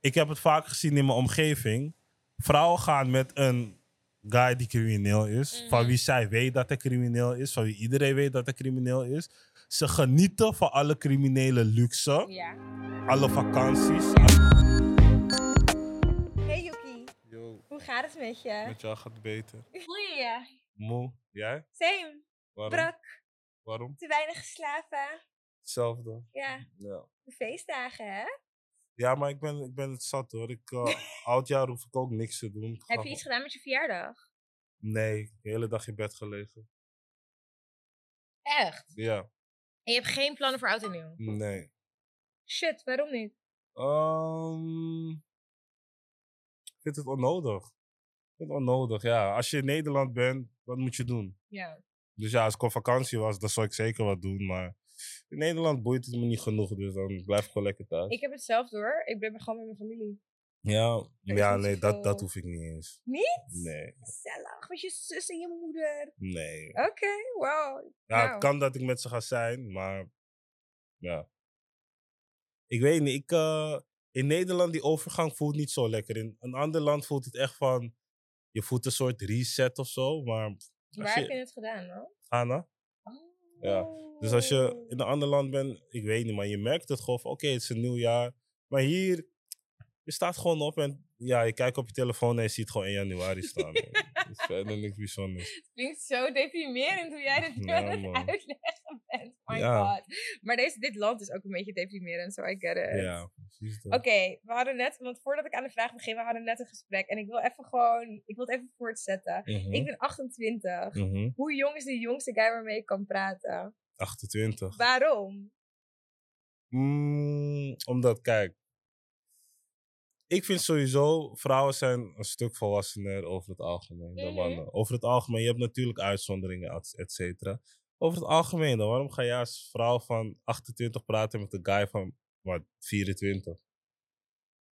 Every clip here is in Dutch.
ik heb het vaak gezien in mijn omgeving. Vrouwen gaan met een guy die crimineel is. Van wie zij weet dat hij crimineel is. Van wie iedereen weet dat hij crimineel is. Ze genieten van alle criminele luxe. Ja. Alle vakanties. Hey Yuki, Yo, hoe gaat het met je? met jou gaat het beter. Hoe voel je je? Moe, jij? Same. Waarom? Brak. Waarom? Te weinig geslapen. Hetzelfde. Ja, Ja. de feestdagen hè? Ja, maar ik ben, ik ben het zat hoor. Ik, uh, oudjaar hoef ik ook niks te doen. Heb je iets gedaan met je verjaardag? Nee, de hele dag in bed gelegen. Echt? Ja, En je hebt geen plannen voor oud en nieuw? nee. Shit, waarom niet? Ehm, ik vind het onnodig. Ik vind het onnodig, ja. Als je in Nederland bent, wat moet je doen? Ja. Dus ja, als ik op vakantie was, dan zou ik zeker wat doen. Maar in Nederland boeit het me niet genoeg, dus dan blijf ik gewoon lekker thuis. Ik heb het zelf door. Ik ben gewoon met mijn familie. Ja, Er ja nee, dat, dat hoef ik niet eens. Niet? Nee, Gezellig, met je zus en je moeder. nee. Oké, wow. Ja, Nou. het kan dat ik met ze ga zijn, maar ja. Ik weet niet, ik, eh, in Nederland die overgang voelt niet zo lekker. In een ander land voelt het echt van, je voelt een soort reset of zo, maar Waar heb je je, het gedaan dan? Ghana. Ja, Dus als je in een ander land bent, ik weet niet, maar je merkt het gewoon oké, het is een nieuw jaar. Maar hier, je staat gewoon op en ja, je kijkt op je telefoon en je ziet gewoon 1 januari staan. Het is verder niks bijzonders. Het klinkt zo deprimerend hoe jij dit nu Ja, aan het uitleggen bent. My Ja. god. Maar deze, dit land is ook een beetje deprimerend, so I get it. Ja, precies. dat. Oké, we hadden net, want voordat ik aan de vraag begin, we hadden net een gesprek. En ik wil even gewoon, ik wil het even voortzetten. Mhm, Ik ben 28. mhm. Hoe jong is de jongste guy waarmee ik kan praten? 28. Waarom? Mm, omdat, kijk. Ik vind sowieso, vrouwen zijn een stuk volwassener over het algemeen dan Mhm. mannen. Over het algemeen, je hebt natuurlijk uitzonderingen, et- et cetera. Over het algemeen dan, waarom ga jij als vrouw van 28 praten met een guy van, wat, 24?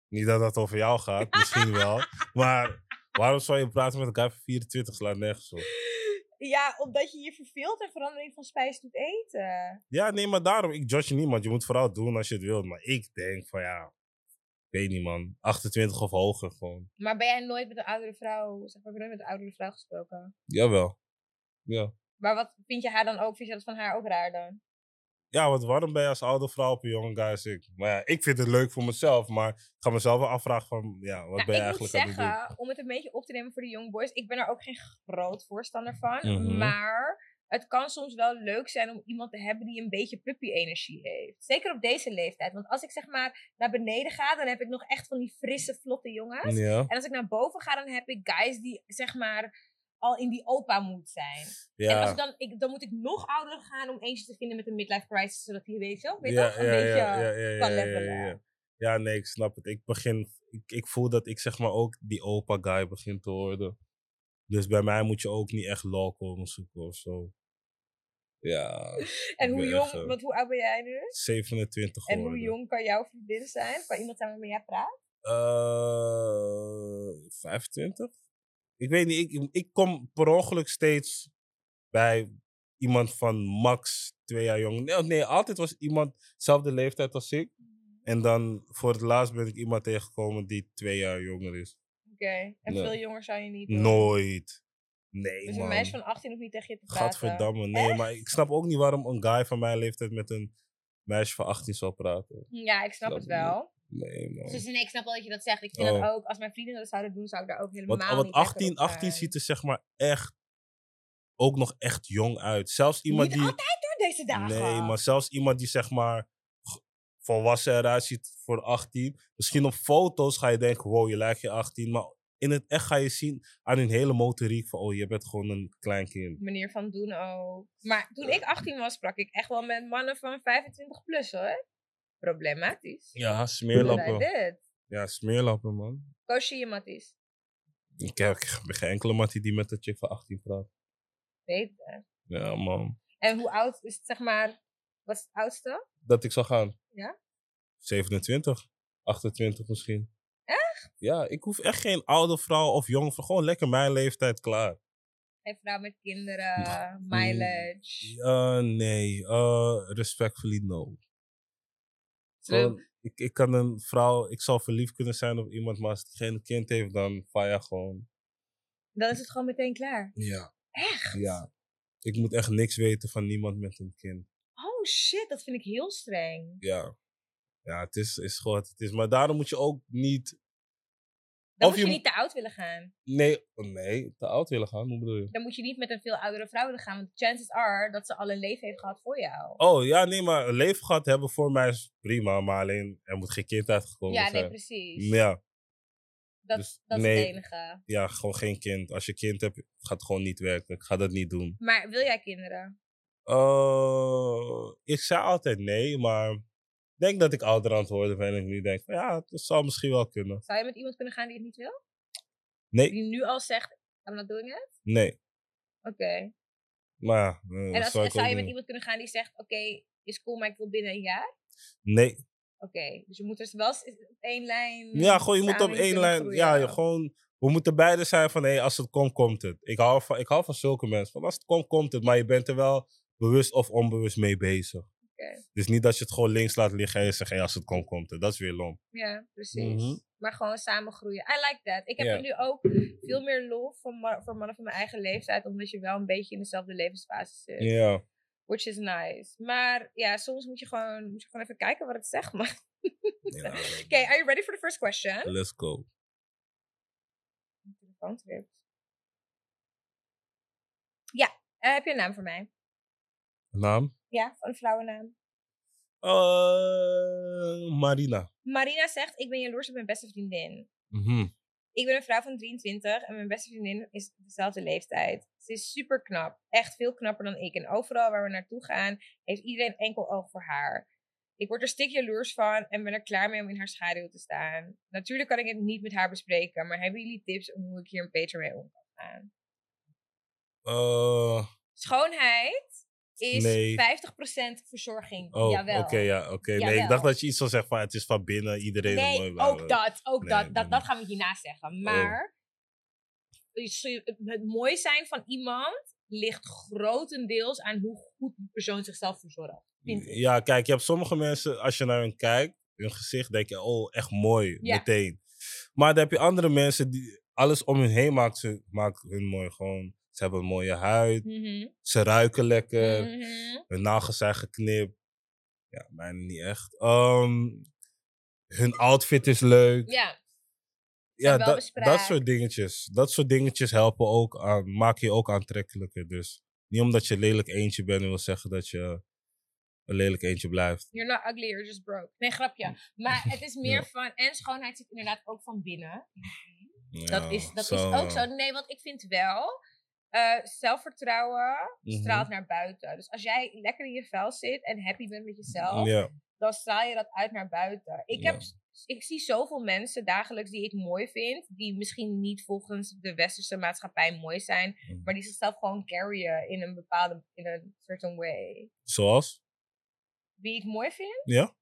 Niet dat dat over jou gaat, misschien wel. Maar waarom zou je praten met een guy van 24? Slaat nergens op. Ja, omdat je je verveelt en verandering van spijs doet eten. Ja, nee, maar daarom, ik judge niemand. Je moet vooral doen als je het wilt. Maar ik denk van ja, weet niet man, 28 of hoger gewoon. Maar ben jij nooit met een oudere vrouw, zeg maar, heb je nooit met een oudere vrouw gesproken? Jawel. Ja. Maar wat vind je haar dan ook, vind je dat van haar ook raar dan? Ja, want waarom ben je als oude vrouw op een jonge guy als ik? Maar ja, ik vind het leuk voor mezelf, maar ik ga mezelf wel afvragen van, ja, wat Nou, ben je ik moet eigenlijk aan het doen? zeggen, om het een beetje op te nemen voor de young boys, ik ben er ook geen groot voorstander van. Mhm. Maar het kan soms wel leuk zijn om iemand te hebben die een beetje puppy-energie heeft. Zeker op deze leeftijd. Want als ik zeg maar naar beneden ga, dan heb ik nog echt van die frisse, vlotte jongens. Ja, En als ik naar boven ga, dan heb ik guys die zeg maar al in die opa moet zijn. En als ik dan, ik, dan moet ik nog ouder gaan om eentje te vinden met een midlife crisis, zodat hij weet, zo, weet ja, toch, een beetje kan levelen. ja. Ja, nee, ik snap het. Ik begin, ik, ik voel dat ik zeg maar ook die opa guy begin te worden. Dus bij mij moet je ook niet echt lol komen zoeken of zo. Ja, En hoe jong, echt, eh, want hoe oud ben jij nu? 27 En geworden. hoe jong kan jouw vriendin zijn? Kan iemand zijn waarmee jij praat? Eh 25? Ik weet niet, ik, ik kom per ongeluk steeds bij iemand van max twee jaar jonger. Nee, nee, altijd was iemand dezelfde leeftijd als ik. En dan voor het laatst ben ik iemand tegengekomen die twee jaar jonger is. Oké. En Nee. veel jonger zou je niet doen? Nooit. Nee, Dus man. een meisje van 18 hoeft niet tegen je te praten? Gadverdamme, nee. Maar ik snap ook niet waarom een guy van mijn leeftijd met een meisje van 18 zou praten. Ja, ik snap Snap het wel. Nee, man. Dus nee, ik snap wel dat je dat zegt. Ik vind Oh. dat ook, als mijn vrienden dat zouden doen, zou ik daar ook helemaal Want, want niet lekker 18, op 18 zijn. ziet er zeg maar echt ook nog echt jong uit. Zelfs iemand Niet die. altijd door deze dagen. Nee, maar zelfs iemand die zeg maar volwassen eruit ziet voor 18. Misschien op foto's ga je denken, wow, je lijkt je 18. Maar in het echt ga je zien aan hun hele motoriek van, oh, je bent gewoon een klein kind. Manier van doen ook. Maar toen ik 18 was, sprak ik echt wel met mannen van 25 plus hoor. Problematisch. Ja, smeerlappen. Ja, smeerlappen, man. Koosje je matties. Ik heb, geen enkele mattie die met een chick van 18 praat. Weet het. Ja, man. En hoe oud is het, zeg maar, wat is het oudste? Dat ik zou gaan. Ja? 27, 28 misschien. Echt? Ja, ik hoef echt geen oude vrouw of jonge vrouw. Gewoon lekker mijn leeftijd klaar. Een vrouw met kinderen, mileage. Uh, nee, uh, respectfully no. Ik, ik kan een vrouw, ik zou verliefd kunnen zijn op iemand, maar als diegene een kind heeft, dan fire gewoon. Dan is het gewoon meteen klaar. Ja. Echt? Ja. Ik moet echt niks weten van niemand met een kind. Oh shit, dat vind ik heel streng. Ja. Ja, het is, is gewoon wat het is. Maar daarom moet je ook niet. Dan Of moet je je niet te oud willen gaan. Nee, oh, nee, te oud willen gaan. Hoe bedoel je? Dan moet je niet met een veel oudere vrouw willen gaan. Want chances are dat ze al een leven heeft gehad voor jou. Oh ja, nee, maar een leven gehad hebben voor mij is prima. Maar alleen er moet geen kind uitgekomen ja, nee, zijn. precies. Ja, dat dus dat is het enige. ja, gewoon geen kind. Als je kind hebt, gaat het gewoon niet werken. Ik ga dat niet doen. Maar wil jij kinderen? Uh, ik zei altijd nee, maar denk dat ik ouder aan het worden ben. En ik nu denk van ja, dat zou misschien wel kunnen. Zou je met iemand kunnen gaan die het niet wil? Nee, Die nu al zegt, I'm not doing it? nee. Oké. Maar ja, eh, En als, zou zou je met doen. iemand kunnen gaan die zegt, oké, is cool, maar ik wil binnen een jaar? Nee. Oké, dus je moet dus wel op één lijn. Ja, gewoon je moet op één lijn. groeien. Ja, je, gewoon. We moeten beide zijn van hé, als het komt, komt het. Ik hou, van, ik hou van zulke mensen. Van als het komt, komt het. Maar je bent er wel bewust of onbewust mee bezig. Dus niet dat je het gewoon links laat liggen en je zegt als het komt, komt het. Dat is weer lomp. Ja, precies. Mhm. Maar gewoon samen groeien. I like that. Ik heb er nu ook veel meer lof voor, ma- voor mannen van mijn eigen leeftijd, omdat je wel een beetje in dezelfde levensfase zit. Ja. Which is nice. Maar ja, soms moet je gewoon, moet je gewoon even kijken wat het zegt. Maar... ja. Oké, are you ready for the first question? Let's go. Ja, eh, heb je een naam voor mij? Naam? Ja, een vrouwennaam. Uh, Marina. Marina zegt, ik ben jaloers op mijn beste vriendin. Mhm. Ik ben een vrouw van 23 en mijn beste vriendin is dezelfde leeftijd. Ze is super knap. Echt veel knapper dan ik. En overal waar we naartoe gaan, heeft iedereen enkel oog voor haar. Ik word er stik jaloers van en ben er klaar mee om in haar schaduw te staan. Natuurlijk kan ik het niet met haar bespreken, maar hebben jullie tips om hoe ik hier een beter mee om kan gaan? Uh, Schoonheid is Nee. 50% verzorging. oh, oké, ja, oké. Nee, ik dacht dat je iets zou zeggen van het is van binnen, iedereen. Nee, bla, ook bla. dat, ook Nee, dat, dat, dat gaan we hierna zeggen. Maar het mooi zijn van iemand ligt grotendeels aan hoe goed die persoon zichzelf verzorgt. Ja, kijk, je hebt sommige mensen, als je naar hun kijkt, hun gezicht, denk je, oh, echt mooi, Ja. meteen. Maar dan heb je andere mensen die alles om hun heen maakt, ze, maakt hun mooi. Gewoon, ze hebben een mooie huid, Mhm, ze ruiken lekker, mhm. hun nagels zijn geknipt. Ja, bijna niet echt. Ehm, hun outfit is leuk. Ja, ja, dat, dat soort dingetjes. Dat soort dingetjes helpen ook aan, maken je ook aantrekkelijker. Dus niet omdat je lelijk eentje bent, wil zeggen dat je een lelijk eentje blijft. you're not ugly, you're just broke. Nee, grapje. Maar het is meer Ja. van, en schoonheid zit inderdaad ook van binnen. Ja, Dat, is, dat is ook zo. Nee, want ik vind wel, eh, zelfvertrouwen Mhm. straalt naar buiten. Dus als jij lekker in je vel zit en happy bent met jezelf, dan straal je dat uit naar buiten. Ik, heb, ik zie zoveel mensen dagelijks die ik mooi vind, die misschien niet volgens de westerse maatschappij mooi zijn, Mhm. maar die zichzelf gewoon carryen in een bepaalde, in een certain way. zoals? Wie ik mooi vind? Ja?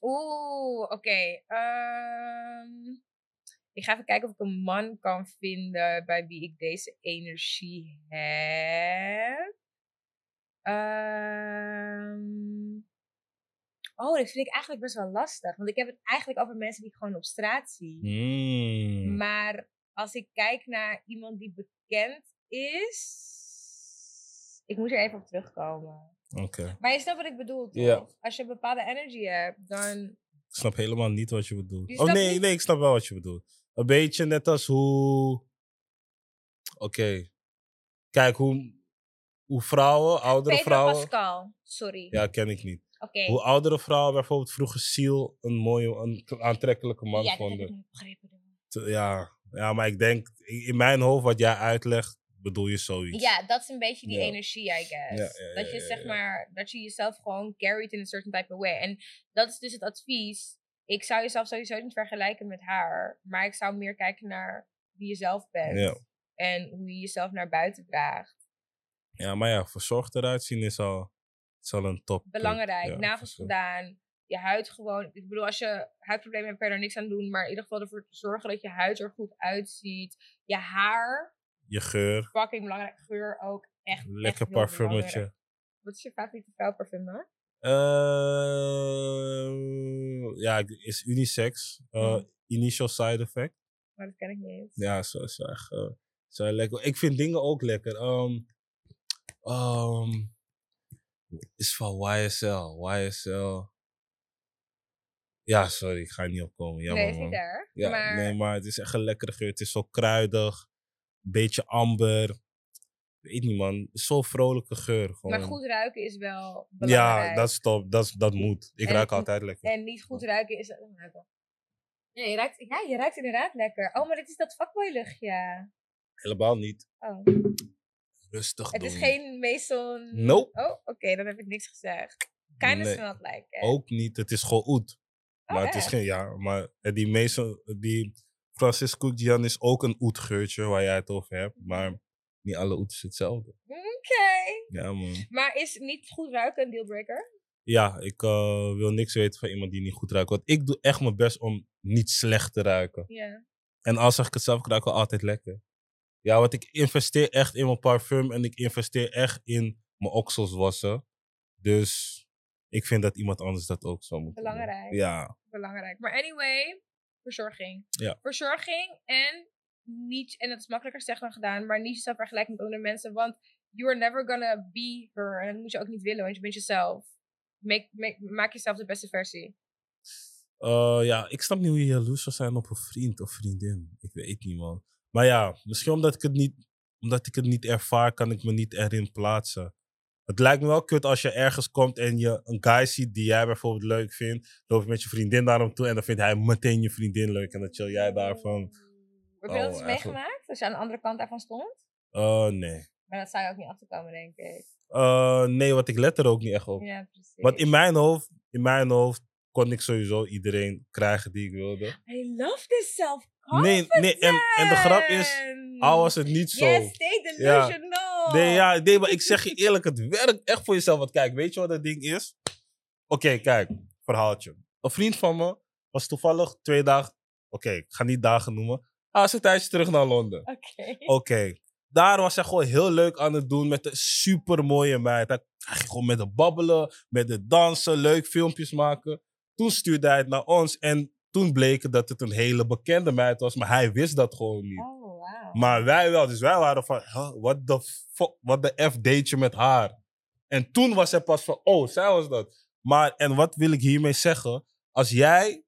Oeh, oké. ehm, ik ga even kijken of ik een man kan vinden bij wie ik deze energie heb. Ehm, oh, dit vind ik eigenlijk best wel lastig. Want ik heb het eigenlijk over mensen die ik gewoon op straat zie. Mm. Maar als ik kijk naar iemand die bekend is. Ik moet er even op terugkomen. Oké. Maar je snapt wat ik bedoel, toch? Als je een bepaalde energy hebt, dan... Ik snap helemaal niet wat je bedoelt. Je Oh nee, niet- nee, ik snap wel wat je bedoelt. Een beetje net als hoe. Oké. Kijk, hoe, hoe vrouwen, oudere Pedro vrouwen. Pascal, sorry. Ja, ken ik niet. Oké. Hoe oudere vrouwen bijvoorbeeld vroeger Seal een mooie, een aantrekkelijke man ja, dat heb vonden. ik niet begrepen. Ja, ja, maar ik denk, in mijn hoofd, wat jij uitlegt, bedoel je zoiets. Ja, dat is een beetje die Ja. energie, I guess. Ja, ja, dat je zeg maar, dat je jezelf gewoon carried in a certain type of way. En dat is dus het advies. Ik zou jezelf sowieso niet vergelijken met haar. Maar ik zou meer kijken naar wie je zelf bent. Ja. En hoe je jezelf naar buiten draagt. Ja, maar ja, verzorgd eruit zien is al, is al een top. Belangrijk. Ja, Nagels gedaan. Je huid gewoon. Ik bedoel, als je huidproblemen hebt, kan je niks aan doen. Maar in ieder geval ervoor te zorgen dat je huid er goed uitziet. Je haar. Je geur, Fucking belangrijk. Geur ook. Echt. echt lekker belangrijk. parfumetje. Wat is je favoriete vrouwparfum dan? Eh, ja, is unisex. Eh. Initial side effect. Maar dat ken ik niet. Ja, zo is echt eh, zo lekker. Ik vind dingen ook lekker. Ehm, is van YSL. YSL. Ja, sorry, ik ga er niet opkomen. Jammer, nee, is niet erg. Ja, maar nee, maar het is echt een lekkere geur. Het is zo kruidig. Beetje amber. Weet niet, man. Zo'n vrolijke geur. Gewoon. Maar goed ruiken is wel belangrijk. Ja, dat is top. Dat, is- dat moet. Ik En- ruik altijd lekker. En niet goed ruiken is... oh, ruiken. Je ruikt, ja, je ruikt inderdaad lekker. Oh, maar dit is dat fuckboy luchtje. Helemaal niet. Oh. Rustig Het doen. is geen Mason... Nope. Oh, oké, dan heb ik niks gezegd. Kind of Nee. smelt like it. Ook niet. Het is gewoon oet. Oh, Maar het is geen, ja, maar die Mason, die Francisco Gian is ook een oet geurtje waar jij het over hebt. Maar niet alle oet is hetzelfde. Oké. Ja, man. Maar is niet goed ruiken een dealbreaker? Ja, ik eh, wil niks weten van iemand die niet goed ruikt. Want ik doe echt mijn best om niet slecht te ruiken. Ja. En als zeg ik het zelf, ik ruik wel altijd lekker. Ja, want ik investeer echt in mijn parfum en ik investeer echt in mijn oksels wassen. Dus ik vind dat iemand anders dat ook zou moeten doen. Belangrijk. Ja, Belangrijk. Maar anyway, verzorging. Ja. Verzorging en niet, en dat is makkelijker gezegd dan gedaan, maar niet jezelf vergelijken met andere mensen. Want you are never gonna be her. En dat moet je ook niet willen, want je bent jezelf. Make, make, maak jezelf de beste versie. Eh, ja, ik snap niet hoe je jaloers zou zijn op een vriend of vriendin. Ik weet niet, man. Maar ja, misschien omdat ik het niet, omdat ik het niet ervaar, kan ik me niet erin plaatsen. Het lijkt me wel kut als je ergens komt en je een guy ziet die jij bijvoorbeeld leuk vindt. Loop je met je vriendin naar hem toe en dan vindt hij meteen je vriendin leuk. En dan chill jij daarvan. Heb je dat eens meegemaakt? Als je aan de andere kant daarvan stond? Eh, nee. Maar dat zou je ook niet achterkomen, denk ik. Eh, nee, want ik let er ook niet echt op. Ja, precies. Want in mijn hoofd, in mijn hoofd kon ik sowieso iedereen krijgen die ik wilde. I love this self Nee, nee, en, en de grap is, al was het niet zo. Yes, stay Ja. delusional. Nee, ja, nee, maar ik zeg je eerlijk, het werkt echt voor jezelf. Want kijk, weet je wat dat ding is? Oké, kijk, verhaaltje. Een vriend van me was toevallig twee dagen, oké, ik ga niet dagen noemen. Is een tijdje terug naar Londen. Oké. Oké, daar was hij gewoon heel leuk aan het doen met een super mooie meid. Hij, hij ging gewoon met de babbelen, met de dansen, leuk filmpjes maken. Toen stuurde hij het naar ons en toen bleek het dat het een hele bekende meid was, maar hij wist dat gewoon niet. Oh, wow. Maar wij wel. Dus wij waren van, huh, wat de fuck, wat de F deed je met haar? En toen was hij pas van, oh, zij was dat. Maar, en wat wil ik hiermee zeggen? Als jij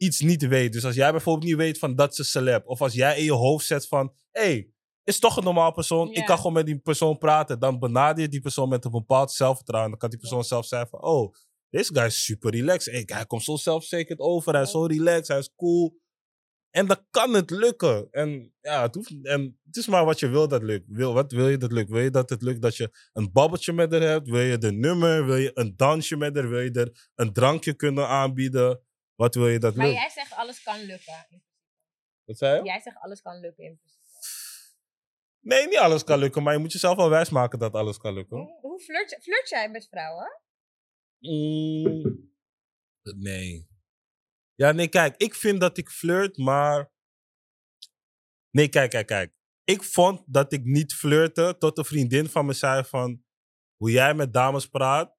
iets niet weet, dus als jij bijvoorbeeld niet weet van dat ze celeb, of als jij in je hoofd zet van, hé, hey, is toch een normaal persoon, ik kan gewoon met die persoon praten, dan benader je die persoon met een bepaald zelfvertrouwen. Dan kan die persoon zelf zeggen van, oh, deze guy is super relaxed. Hey, hij komt zo zelfverzekerd over, hij is zo relaxed, hij is cool. En dan kan het lukken. En ja, het, hoeft, en het is maar wat je wil dat lukt. Wil, wat wil je dat lukt? Wil je dat het lukt dat je een babbeltje met haar hebt? Wil je de nummer? Wil je een dansje met haar? Wil je er een drankje kunnen aanbieden? Wat wil je dat Maar lukt? jij zegt alles kan lukken. Wat zei je? Jij zegt alles kan lukken in principe. Nee, niet alles kan lukken, maar je moet jezelf wel wijsmaken dat alles kan lukken. Hoe, hoe flirt, flirt jij met vrouwen? Mm, nee. Ja, nee, kijk, ik vind dat ik flirt, maar. Nee, kijk, kijk, kijk. Ik vond dat ik niet flirte tot een vriendin van me zei van. Hoe jij met dames praat,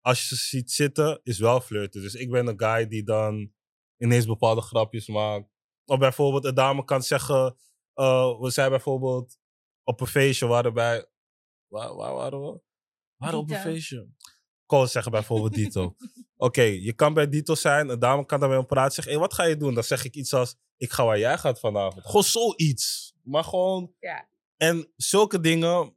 als je ze ziet zitten, is wel flirten. Dus ik ben een guy die dan ineens bepaalde grapjes maakt. Of bijvoorbeeld een dame kan zeggen. eh, we zijn bijvoorbeeld op een feestje waarbij. Waar, waar waren we? Waren op een feestje. Ik kon zeggen bijvoorbeeld Dito. Oké, je kan bij Dito zijn, een dame kan daarmee praten. Zeg, hé, wat ga je doen? Dan zeg ik iets als, ik ga waar jij gaat vanavond. Gewoon zoiets. Maar gewoon... Ja. En zulke dingen,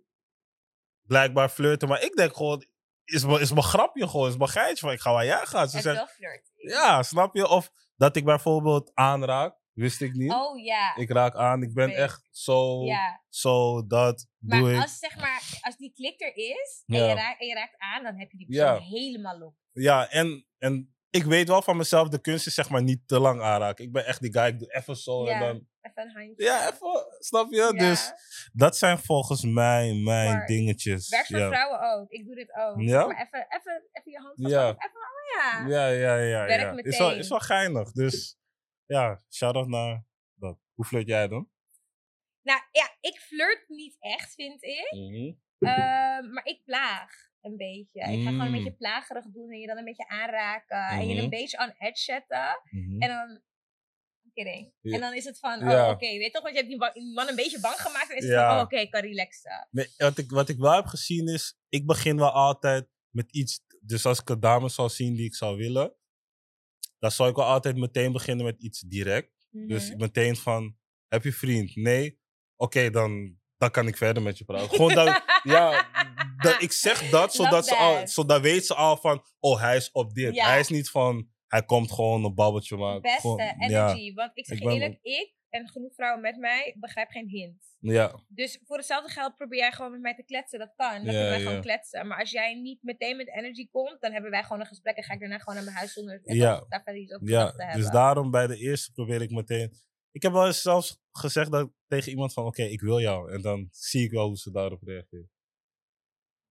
blijkbaar flirten. Maar ik denk gewoon, is mijn, is mijn grapje gewoon, is mijn geitje van, ik ga waar jij gaat. Ze zegt, wel flirt. ja, snap je? Of dat ik bijvoorbeeld aanraak, wist ik niet. Oh ja. Ik raak aan, ik ben echt zo, ja. zo, dat Maar doe ik. als, zeg maar als die klik er is en, Ja. je raakt, en je raakt aan, dan heb je die persoon Ja. helemaal op. Ja, en, en ik weet wel van mezelf, de kunst is zeg maar niet te lang aanraken. Ik ben echt die guy, ik doe even zo en dan... Even een handje. Ja, even, snap je? Ja. Dus dat zijn volgens mij mijn Maar dingetjes. Werkt voor ja. vrouwen ook. Ik doe dit ook. Ja? Maar even, even, even je hand Ja. Even, oh ja. Ja, ja, ja. Werkt ja. Is, wel, meteen. is wel geinig. Dus ja, shout-out naar dat. Hoe flirt jij dan? Nou ja, ik flirt niet echt, vind ik. Mhm. Ehm, maar ik plaag. een beetje. Ik ga gewoon een beetje Mm. plagerig doen en je dan een beetje aanraken. En je Mhm. een beetje on edge zetten. Mhm. En dan... I'm kidding. Ja. En dan is het van, oh, Ja. oké, weet toch? Want je hebt die, man een beetje bang gemaakt. En is het Ja. van, oh, oké, ik kan relaxen. Nee, wat, ik, wat ik wel heb gezien is, ik begin wel altijd met iets. Dus als ik een dame zou zien die ik zou willen, dan zou ik wel altijd meteen beginnen met iets direct. Dus Mhm. meteen van, heb je vriend? Nee? Oké, dan, dan kan ik verder met je praten. Gewoon dat, ja, dat, ik zeg dat zodat, Love ze al, zodat weet ze al van, oh, hij is op dit. Hij is niet van, hij komt gewoon een babbeltje maken. Beste Gewoon, energy. Want ik zeg Ik je ben eerlijk, ik en genoeg vrouwen met mij begrijp geen hint. Ja, ja, Dus voor hetzelfde geld probeer jij gewoon met mij te kletsen. Dat kan. Dan Ja, kunnen wij ja. gewoon kletsen. Maar als jij niet meteen met energy komt, dan hebben wij gewoon een gesprek. En ga ik daarna gewoon naar mijn huis zonder Ja. daar verder iets over ja. te hebben. Dus daarom bij de eerste probeer ik meteen. Ik heb wel eens zelfs gezegd dat, tegen iemand van, oké, ik wil jou. En dan zie ik wel hoe ze daarop reageert.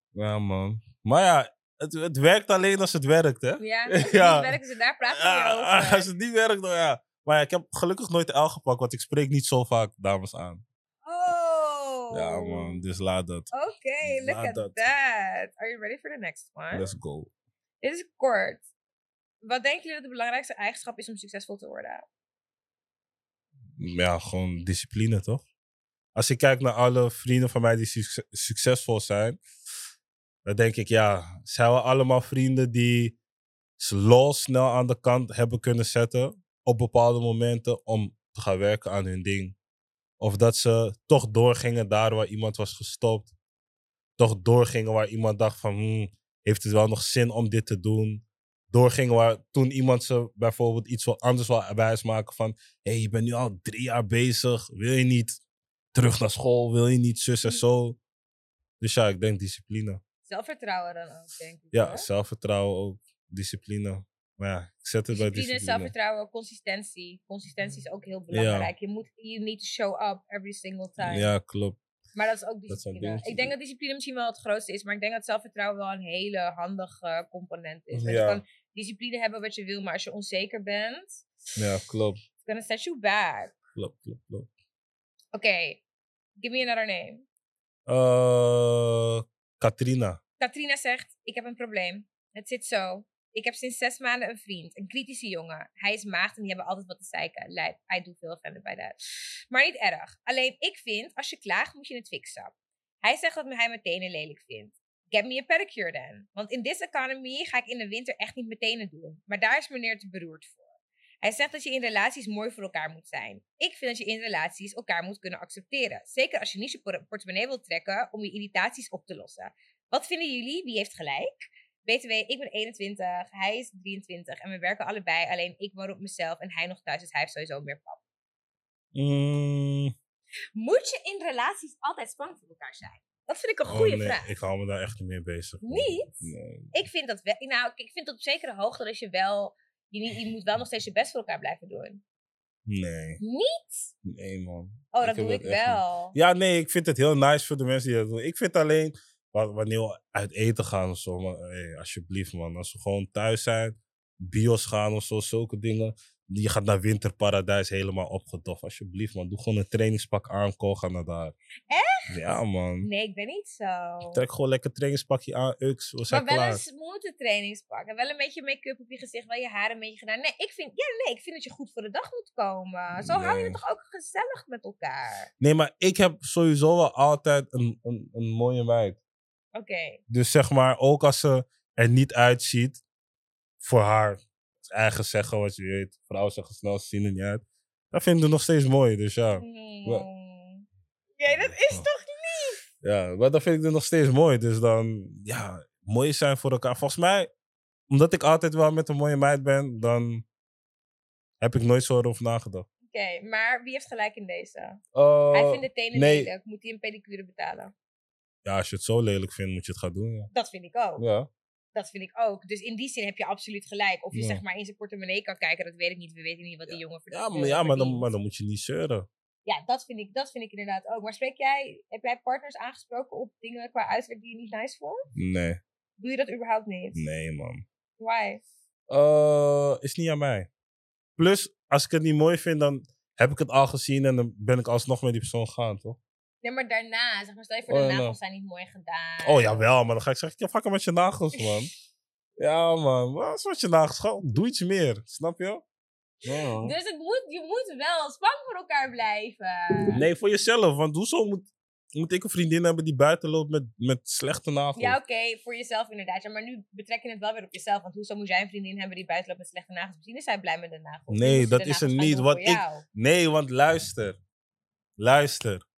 Ja, man. Maar ja, het, het werkt alleen als het werkt, hè? Ja, als het Ja. niet werken ze daar praten we Ja, niet over. als het niet werkt, dan ja. Maar ja, ik heb gelukkig nooit de L gepakt, want ik spreek niet zo vaak dames aan. Oh. Ja, man. Dus laat dat. Oké, look Laat at dat. that. Are you ready for the next one? Let's go. Dit is kort. Wat denken jullie dat de belangrijkste eigenschap is om succesvol te worden? Ja, gewoon discipline, toch? Als ik kijk naar alle vrienden van mij die succe- succesvol zijn, dan denk ik, ja, zijn we allemaal vrienden die lol snel aan de kant hebben kunnen zetten op bepaalde momenten om te gaan werken aan hun ding. Of dat ze toch doorgingen daar waar iemand was gestopt. Toch doorgingen waar iemand dacht van, hmm, heeft het wel nog zin om dit te doen? Doorgingen waar toen iemand ze bijvoorbeeld iets wat anders wil wijsmaken van, hé, hey, je bent nu al drie jaar bezig, wil je niet terug naar school, wil je niet zus en zo? Dus ja, ik denk discipline. Zelfvertrouwen dan ook, denk ik. Ja, zelfvertrouwen ook, discipline. Maar ja, ik zet het bij Discipline, discipline. zelfvertrouwen, consistentie. Consistentie is ook heel belangrijk. Je moet, you need to show up every single time. Ja, klopt. Maar dat is ook discipline. ik denk dat discipline misschien wel het grootste is, maar ik denk dat zelfvertrouwen wel een hele handige component is. Ja. Je kan discipline hebben wat je wil, maar als je onzeker bent, Ja, klopt. it's gonna set you back. Klopt, klopt, klopt. Oké, give me another name. Eh, Katrina. Katrina zegt, ik heb een probleem. Het zit zo. Ik heb sinds zes maanden een vriend, een kritische jongen. Hij is maagd en die hebben altijd wat te zeiken. Lijp, I do feel offended bij dat. Maar niet erg. Alleen ik vind, als je klaagt, moet je het fixen. Hij zegt dat hij mijn tenen lelijk vindt. Get me a pedicure dan. Want in this economy ga ik in de winter echt niet mijn tenen doen. Maar daar is meneer te beroerd voor. Hij zegt dat je in relaties mooi voor elkaar moet zijn. Ik vind dat je in relaties elkaar moet kunnen accepteren. Zeker als je niet je por- portemonnee wilt trekken om je irritaties op te lossen. Wat vinden jullie? Wie heeft gelijk? BTW, ik ben 21, hij is 23 en we werken allebei. Alleen ik woon op mezelf en hij nog thuis, dus hij heeft sowieso meer pap. Mm, Moet je in relaties altijd spannend voor elkaar zijn? Dat vind ik een oh goede nee, vraag. ik hou me daar echt niet mee bezig. Niet? Nee. Ik vind dat wel. Nou, ik vind tot op zekere hoogte dat je wel. Je, niet, je moet wel nog steeds je best voor elkaar blijven doen. Nee, Niet? nee man. Oh, dat doe dat ik niet. wel. Ja, nee, ik vind het heel nice voor de mensen die dat doen. Ik vind alleen, wanneer we uit eten gaan of zo, maar, hey, alsjeblieft man. Als we gewoon thuis zijn, bios gaan of zo, zulke dingen. Je gaat naar winterparadijs helemaal opgedoft. Alsjeblieft man, doe gewoon een trainingspak aan, Ko, ga naar daar. Echt? Ja man. Nee, ik ben niet zo. Trek gewoon lekker een trainingspakje aan, ux, we zijn Maar wel klaar. een smooth trainingspak. En wel een beetje make-up op je gezicht. Wel je haar een beetje gedaan. Nee, ik vind, ja, nee, ik vind dat je goed voor de dag moet komen. Zo hou je het Nee. toch ook gezellig met elkaar. Nee, maar ik heb sowieso wel altijd een, een, een mooie meid. Oké. Dus zeg maar, ook als ze er niet uitziet, voor haar eigen zeggen wat je weet. Vrouwen zeggen snel, ze zien er niet uit. Dat vind ik nog steeds mooi, dus ja. Oké, dat is Oh. toch lief? Ja, maar dat vind ik er nog steeds mooi. Dus dan, ja, mooi zijn voor elkaar. Volgens mij, omdat ik altijd wel met een mooie meid ben, dan heb ik nooit zo erover nagedacht. Oké, maar wie heeft gelijk in deze? Eh, Hij vindt de tenen nee. lelijk. Moet hij een pedicure betalen? Ja, als je het zo lelijk vindt, moet je het gaan doen, ja. Dat vind ik ook. Ja, Dat vind ik ook. Dus in die zin heb je absoluut gelijk. Of je Ja. zeg maar in zijn portemonnee kan kijken, dat weet ik niet. We weten niet wat die jongen verdient. ja, maar, ja maar, dan, maar dan moet je niet zeuren. Ja, dat vind, ik, dat vind ik inderdaad ook. Maar spreek jij, heb jij partners aangesproken op dingen qua uiterlijk die je niet nice vond? Nee, Doe je dat überhaupt niet? nee man. Why? Eh, is niet aan mij. Plus, als ik het niet mooi vind, dan heb ik het al gezien en dan ben ik alsnog met die persoon gaan, toch? Nee, maar daarna, zeg maar, stel je voor Oh, de nou. nagels zijn niet mooi gedaan. Oh jawel, maar dan ga ik zeggen, ja, fuck hem met je nagels, man. ja, man. Wat is met je nagels? Gewoon, Doe iets meer. Snap je? Ja. Dus het moet, je moet wel spang voor elkaar blijven. Nee, voor jezelf. Want hoezo moet, moet ik een vriendin hebben die buiten loopt met, met slechte nagels? Ja, oké, voor jezelf inderdaad. Ja, maar nu betrek je het wel weer op jezelf. Want hoezo moet jij een vriendin hebben die buiten loopt met slechte nagels? Misschien is zij blij met de nagels. Nee, dat de is er nagels gaan niet, doen want voor ik- jou. Nee, want luister. Luister.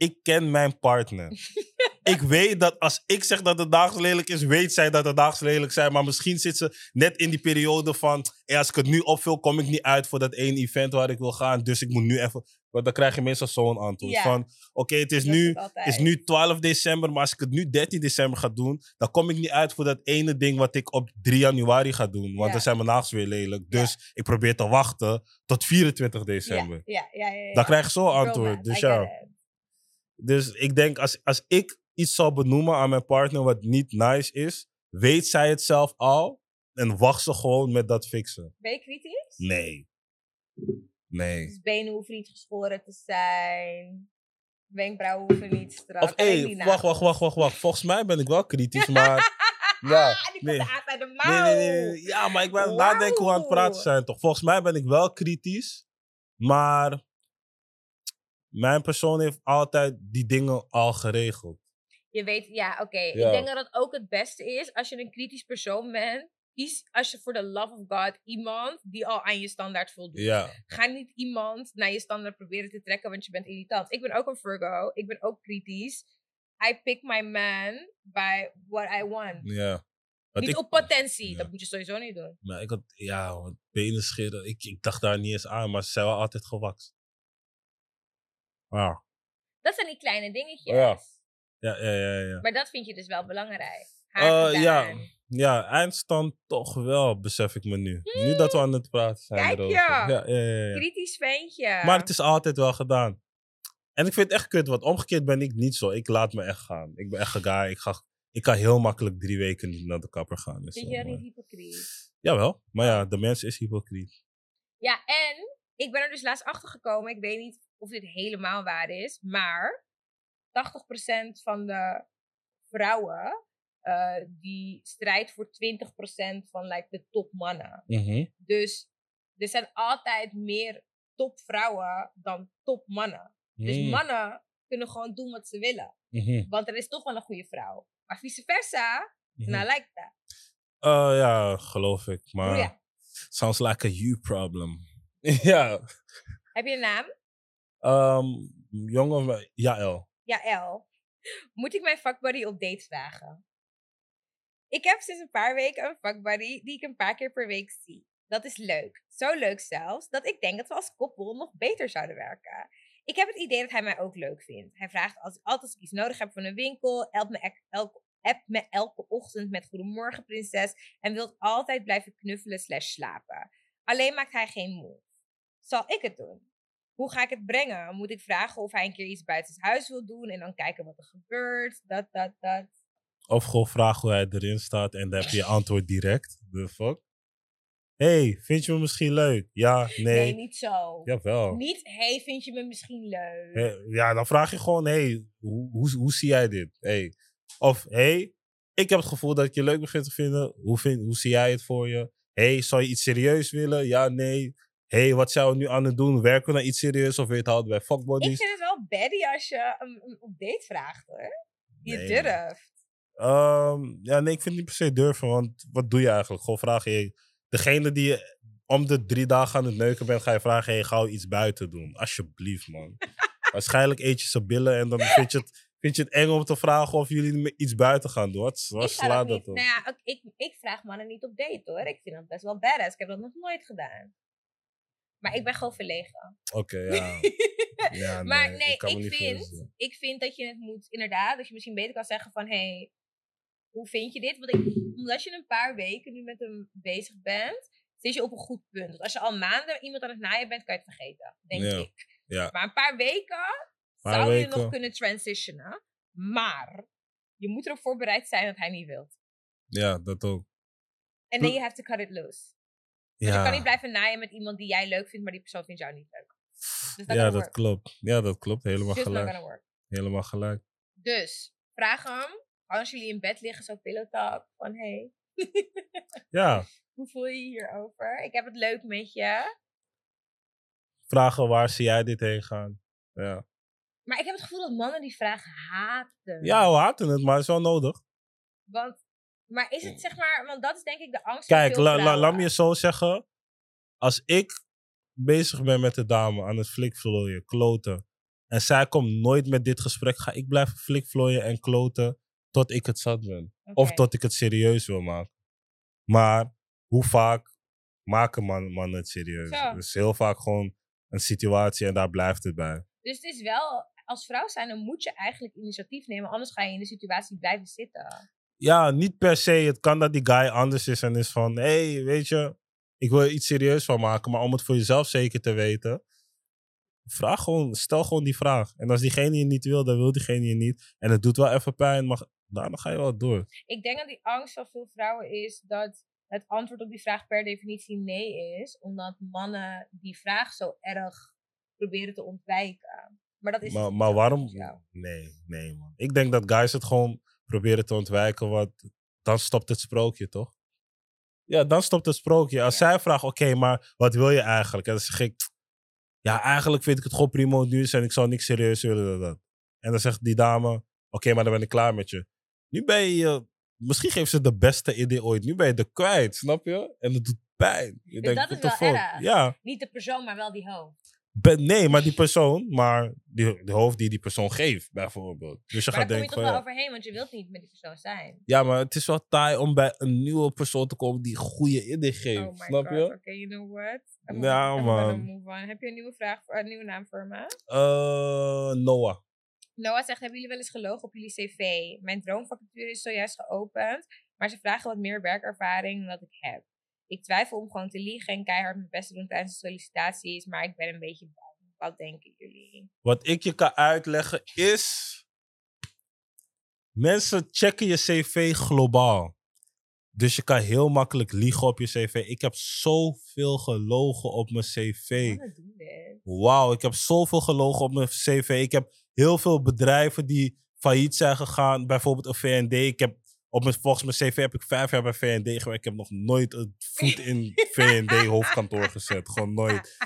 Ik ken mijn partner. ik weet dat als ik zeg dat de nagels lelijk is, weet zij dat de nagels lelijk zijn. Maar misschien zit ze net in die periode van... Hey, als ik het nu opvul, kom ik niet uit voor dat ene event waar ik wil gaan. Dus ik moet nu even... Want dan krijg je meestal zo'n antwoord. Ja. Van, oké, het is Dat nu... het. Het is nu 12 december, maar als ik het nu 13 december ga doen, dan kom ik niet uit voor dat ene ding wat ik op 3 januari ga doen. Want Ja. dan zijn mijn nagels weer lelijk. Dus ik probeer te wachten tot 24 december. Ja, ja, ja. Dan krijg je zo'n antwoord. Dus ja. Dus ik denk, als, als ik iets zal benoemen aan mijn partner wat niet nice is, weet zij het zelf al en wacht ze gewoon met dat fixen. Ben je kritisch? Nee. Nee. Dus benen hoeven niet geschoren te zijn. Wenkbrauwen hoeven niet strak. Of hé, wacht, wacht, wacht, wacht, wacht. Volgens mij ben ik wel kritisch, maar... ja, Ah, die komt nee. uit de Nee, mouw. nee, nee, nee. Ja, maar ik ben nadenken hoe we aan het praten zijn, toch? Volgens mij ben ik wel kritisch, maar mijn persoon heeft altijd die dingen al geregeld. Je weet, ja, oké. Ja. Ik denk dat het ook het beste is als je een kritisch persoon bent. Kies als je voor de love of God iemand die al aan je standaard voldoet. Ja, Ga niet iemand naar je standaard proberen te trekken, want je bent irritant. Ik ben ook een Virgo. Ik ben ook kritisch. I pick my man by what I want. ja. Niet ik, op potentie. Ja. Dat moet je sowieso niet doen. maar ik had, ja, benen scheren. Ik, ik dacht daar niet eens aan, maar ze zijn wel altijd gewakst. Ja, Dat zijn die kleine dingetjes. Ja. ja, ja, ja. ja. Maar dat vind je dus wel belangrijk. Haar Eh, ja, ja, eindstand toch wel, besef ik me nu. Nu dat we aan het praten zijn Kijk erover. Ja, ja, ja, ja. Kritisch ventje. Maar het is altijd wel gedaan. En ik vind het echt kut, want omgekeerd ben ik niet zo. Ik laat me echt gaan. Ik ben echt een guy. Ik, ga, ik kan heel makkelijk drie weken niet naar de kapper gaan. Dus Vind je niet hypocriet? Jawel, maar ja, de mens is hypocriet. Ja, en ik ben er dus laatst achter gekomen. Ik weet niet of dit helemaal waar is, maar 80% van de vrouwen eh, die strijdt voor 20% van like, de topmannen. Mhm. Dus er zijn altijd meer topvrouwen dan topmannen. Dus Mm. mannen kunnen gewoon doen wat ze willen. Mhm. Want er is toch wel een goede vrouw. Maar vice versa, nou lijkt dat. Eh, ja, geloof ik. Maar Ja. sounds like a you problem. ja. Heb je een naam? Ehm jongen, Jaël. Ja, El. Moet ik mijn vakbuddy op date vragen? Ik heb sinds een paar weken een vakbuddy die ik een paar keer per week zie. Dat is leuk. Zo leuk zelfs, dat ik denk dat we als koppel nog beter zouden werken. Ik heb het idee dat hij mij ook leuk vindt. Hij vraagt als, altijd ik iets nodig heb van een winkel, helpt me, elke, me elke ochtend met Goedemorgen Prinses en wil altijd blijven knuffelen slash slapen. Alleen maakt hij geen move. Zal ik het doen? Hoe ga ik het brengen? Moet ik vragen of hij een keer iets buiten het huis wil doen en dan kijken wat er gebeurt? Dat, dat, dat. Of gewoon vragen hoe hij erin staat en dan heb je je antwoord direct. The fuck? hey, vind je me misschien leuk? Ja, nee. Nee, niet zo. Jawel. Niet, hey, vind je me misschien leuk? Hey, ja, dan vraag je gewoon, hey, hoe, hoe, hoe zie jij dit? Hey. Of, hey, ik heb het gevoel dat ik je leuk begint te vinden. Hoe, vind, hoe zie jij het voor je? hey, zou je iets serieus willen? Ja, nee. Hey, wat zijn we nu aan het doen? Werken we naar iets serieus of je het houden bij Ik fuckbodies? vind het wel baddy als je hem op date vraagt, hoor. Je Nee. durft. Ehm, ja, nee, ik vind het niet per se durven, want wat doe je eigenlijk? Gewoon vragen, hey, degene die je om de drie dagen aan het neuken bent, ga je vragen, hey, ga je iets buiten doen? Alsjeblieft, man. Waarschijnlijk eet je zijn billen en dan vind je het, vind je het eng om te vragen of jullie iets buiten gaan doen. Wat, wat ik slaat dat op? Nou ja, ik, ik vraag mannen niet op date, hoor. Ik vind dat best wel badass. Ik heb dat nog nooit gedaan. Maar ik ben gewoon verlegen. Oké, ja. ja. maar nee, ik, vind, ik vind dat je het moet, inderdaad, dat je misschien beter kan zeggen van, hé, hey, hoe vind je dit? Want ik, omdat je een paar weken nu met hem bezig bent, zit je op een goed punt. Want als je al maanden iemand aan het naaien bent, kan je het vergeten, denk Ja, ik. ja. Maar een paar weken Paar zou je nog kunnen transitionen. Maar je moet erop voorbereid zijn dat hij niet wilt. Ja, dat ook. En then you have to cut it loose. Want je kan niet blijven naaien met iemand die jij leuk vindt, maar die persoon vindt jou niet leuk. Dus dat ja dat work. klopt. Ja, dat klopt. Helemaal Just gelijk. Helemaal gelijk. Dus, vraag hem. Als jullie in bed liggen, zo pillow talk. Van, hey, Ja, hoe voel je je hierover? Ik heb het leuk met je. vragen waar zie jij dit heen gaan? Ja, Maar ik heb het gevoel dat mannen die vraag haten. ja we haten het, maar het is wel nodig. Want, maar is het zeg maar, want dat is denk ik de angst van Kijk, veel la, la- vrouwen. laat me je zo zeggen. Als ik bezig ben met de dame aan het flikvlooien, kloten. En zij komt nooit met dit gesprek, ga ik blijven flikvlooien en kloten tot ik het zat ben. Of tot ik het serieus wil maken. Maar hoe vaak maken man, mannen het serieus? Zo. Dus heel vaak gewoon een situatie en daar blijft het bij. Dus het is wel, als vrouw zijn, dan moet je eigenlijk initiatief nemen, anders ga je in de situatie blijven zitten. Ja, niet per se. Het kan dat die guy anders is en is van... Hé, hey, weet je, ik wil er iets serieus van maken. Maar om het voor jezelf zeker te weten... Vraag gewoon, stel gewoon die vraag. En als diegene je niet wil, dan wil diegene je niet. En het doet wel even pijn, maar daarna ga je wel door. Ik denk dat die angst van veel vrouwen is dat het antwoord op die vraag per definitie nee is, omdat mannen die vraag zo erg proberen te ontwijken. Maar dat is Maar, niet maar waarom? Nee, nee man. Ik denk dat guys het gewoon proberen te ontwijken, want dan stopt het sprookje, toch? Ja, dan stopt het sprookje. Als zij vraagt, oké, maar wat wil je eigenlijk? En dan zeg ik, ja, eigenlijk vind ik het gewoon prima is en ik zou niks serieus willen dan dat. En dan zegt die dame, oké, maar dan ben ik klaar met je. Nu ben je, misschien geeft ze de beste idee ooit. Nu ben je er kwijt, snap je? En het doet pijn. Je Dus denkt, dat is wel erg. Ja, Niet de persoon, maar wel die hoofd. Ben- nee, maar die persoon, maar die, de hoofd die die persoon geeft, bijvoorbeeld. Dus je Maar gaat daar kom denken je toch wel overheen, want je wilt niet met die persoon zijn. ja, maar het is wel taai om bij een nieuwe persoon te komen die goede idee geeft, Oh my snap god, je? oké, you know what? I'm Ja, I'm man. move on. Heb je een nieuwe vraag, voor- een nieuwe naam voor me? Eh, Noah. Noah zegt, hebben jullie wel eens gelogen op jullie cv? Mijn droomvacature is zojuist geopend, maar ze vragen wat meer werkervaring dan dat ik heb. Ik twijfel om gewoon te liegen en keihard mijn best te doen tijdens de sollicitaties, maar ik ben een beetje bang. Wat denken jullie? Wat ik je kan uitleggen is. Mensen checken je cv globaal. Dus je kan heel makkelijk liegen op je cv. Ik heb zoveel gelogen op mijn cv. Wauw, ik heb zoveel gelogen op mijn cv. Ik heb heel veel bedrijven die failliet zijn gegaan. Bijvoorbeeld een VND. Ik heb op mijn, volgens mijn cv heb ik vijf jaar bij VND gewerkt. Ik heb nog nooit een voet in VND hoofdkantoor gezet. Gewoon nooit.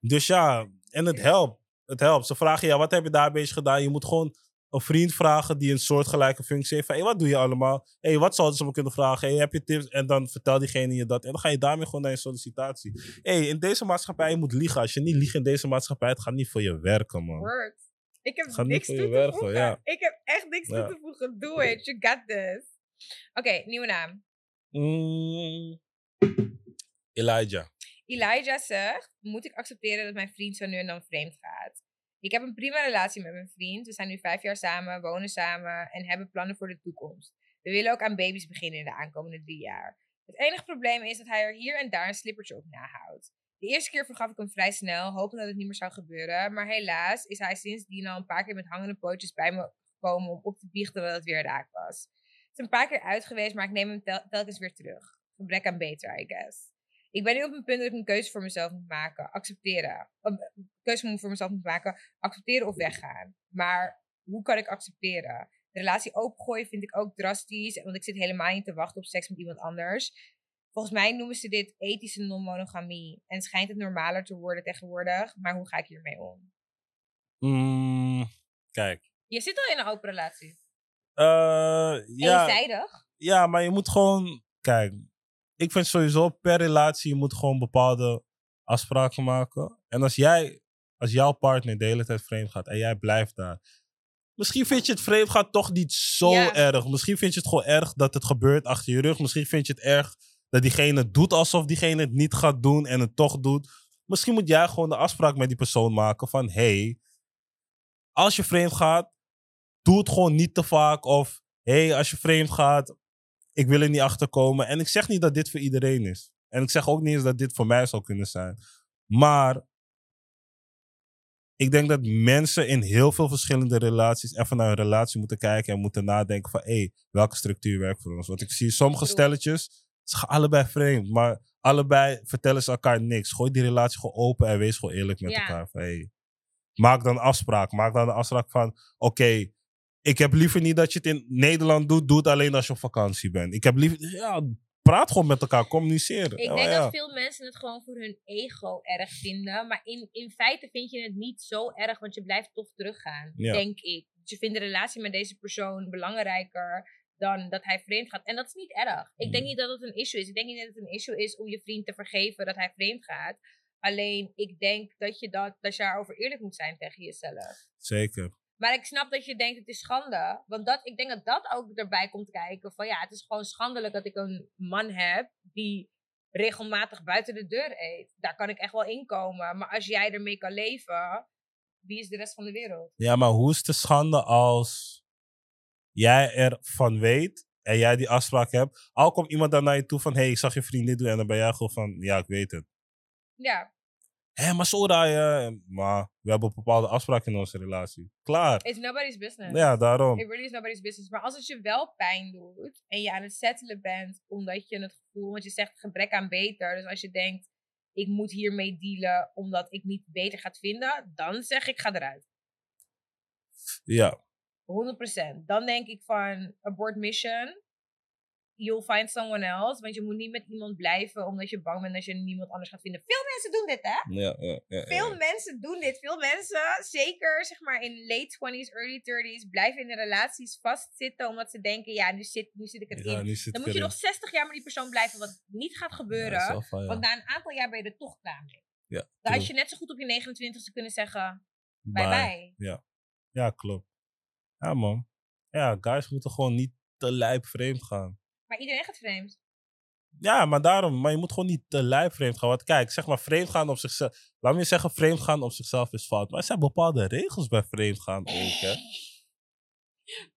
Dus ja, en het helpt. Het helpt. Ze vragen, ja, wat heb je daar bezig gedaan? Je moet gewoon een vriend vragen die een soortgelijke functie heeft. Van, hey, wat doe je allemaal? hey, wat zouden ze me kunnen vragen? Hey, heb je tips? En dan vertel diegene je dat. En dan ga je daarmee gewoon naar je sollicitatie. hey, in deze maatschappij, je moet liegen. Als je niet liegt in deze maatschappij, het gaat niet voor je werken, man. Works. Ik heb niks toe te werken, voegen. ja. Ik heb echt niks Ja. toe te voegen. Do it. You got this. Oké, nieuwe naam. Mm, Elijah. Elijah zegt, moet ik accepteren dat mijn vriend zo nu en dan vreemd gaat? Ik heb een prima relatie met mijn vriend. We zijn nu vijf jaar samen, wonen samen en hebben plannen voor de toekomst. We willen ook aan baby's beginnen in de aankomende drie jaar. Het enige probleem is dat hij er hier en daar een slippertje op nahoudt. De eerste keer vergaf ik hem vrij snel, hopend dat het niet meer zou gebeuren. Maar helaas is hij sindsdien al een paar keer met hangende pootjes bij me gekomen om op te biechten dat het weer raak was. Het is een paar keer uit geweest, maar ik neem hem tel- telkens weer terug. Gebrek aan beter, I guess. Ik ben nu op een punt dat ik een keuze voor mezelf moet maken. Accepteren. Een een keuze voor mezelf moet maken. Accepteren of weggaan. Maar hoe kan ik accepteren? De relatie opengooien vind ik ook drastisch. Want ik zit helemaal niet te wachten op seks met iemand anders. Volgens mij noemen ze dit ethische non-monogamie. En schijnt het normaler te worden tegenwoordig. Maar hoe ga ik hiermee om? Mm, kijk. Je zit al in een open relatie. Eh, ja, Eenzijdig. ja, maar je moet gewoon... Kijk, ik vind sowieso per relatie... je moet gewoon bepaalde afspraken maken. En als jij, als jouw partner de hele tijd vreemd gaat... en jij blijft daar... Misschien vind je het vreemd gaat toch niet zo Ja. erg. Misschien vind je het gewoon erg dat het gebeurt achter je rug. Misschien vind je het erg dat diegene het doet alsof diegene het niet gaat doen en het toch doet. Misschien moet jij gewoon de afspraak met die persoon maken van... hey, als je vreemd gaat, doe het gewoon niet te vaak. Of hey, als je vreemd gaat, ik wil er niet achter komen. En ik zeg niet dat dit voor iedereen is. En ik zeg ook niet eens dat dit voor mij zou kunnen zijn. Maar ik denk dat mensen in heel veel verschillende relaties even naar hun relatie moeten kijken en moeten nadenken van, hé, hey, welke structuur werkt voor ons? Want ik zie sommige stelletjes, ze gaan allebei vreemd, maar allebei vertellen ze elkaar niks. Gooi die relatie gewoon open en wees gewoon eerlijk met Ja. elkaar. Van, hey, Maak dan afspraak. Maak dan de afspraak van, oké, ik heb liever niet dat je het in Nederland doet. Doe het alleen als je op vakantie bent. Ik heb liever, ja, praat gewoon met elkaar, communiceren. Ik Ja, denk ja. dat veel mensen het gewoon voor hun ego erg vinden. Maar in, in feite vind je het niet zo erg, want je blijft toch teruggaan. Ja. Denk ik. Dus je vindt de relatie met deze persoon belangrijker dan dat hij vreemd gaat. En dat is niet erg. Ik denk Mm. niet dat het een issue is. Ik denk niet dat het een issue is om je vriend te vergeven dat hij vreemd gaat. Alleen ik denk dat je, dat, dat je daarover eerlijk moet zijn tegen jezelf. Zeker. Maar ik snap dat je denkt het is schande. Want dat, ik denk dat dat ook erbij komt kijken. Van ja, het is gewoon schandelijk dat ik een man heb die regelmatig buiten de deur eet. Daar kan ik echt wel inkomen. Maar als jij ermee kan leven, wie is de rest van de wereld? Ja, maar hoe is het de schande als jij ervan weet en jij die afspraak hebt? Al komt iemand dan naar je toe van, hé, hey, ik zag je vriend dit doen. En dan ben jij gewoon van, ja, ik weet het. Ja, Hé, maar zo je. Maar we hebben bepaalde afspraken in onze relatie. Klaar. it's nobody's business. Ja, daarom. It really is nobody's business. Maar als het je wel pijn doet en je aan het settelen bent omdat je het gevoel, want je zegt gebrek aan beter. Dus als je denkt, ik moet hiermee dealen omdat ik niet beter ga vinden, dan zeg ik ga eruit. Ja, 100%. Dan denk ik van abort mission. You'll find someone else. Want je moet niet met iemand blijven omdat je bang bent dat je niemand anders gaat vinden. Veel mensen doen dit, hè? ja, ja. ja, Veel ja. mensen doen dit. Veel mensen, zeker zeg maar in late 20s, early 30s, blijven in de relaties vastzitten omdat ze denken, ja, nu zit, nu zit ik het Ja, in. Dan moet je nog 60 jaar met die persoon blijven, wat niet gaat gebeuren. Ja, ja. Want na een aantal jaar ben je er toch klaar mee. Ja, Dan had true. je net zo goed op je 29ste kunnen zeggen, Bye. bye bye. Ja, klopt. Ja, man. Ja, guys moeten gewoon niet te lijp vreemd gaan. Maar iedereen gaat vreemd. Ja, maar daarom. Maar je moet gewoon niet te lijp vreemd gaan. Want kijk, zeg maar vreemd gaan op zichzelf. Laat me zeggen, vreemd gaan op zichzelf is fout. Maar er zijn bepaalde regels bij vreemd gaan ook, hè.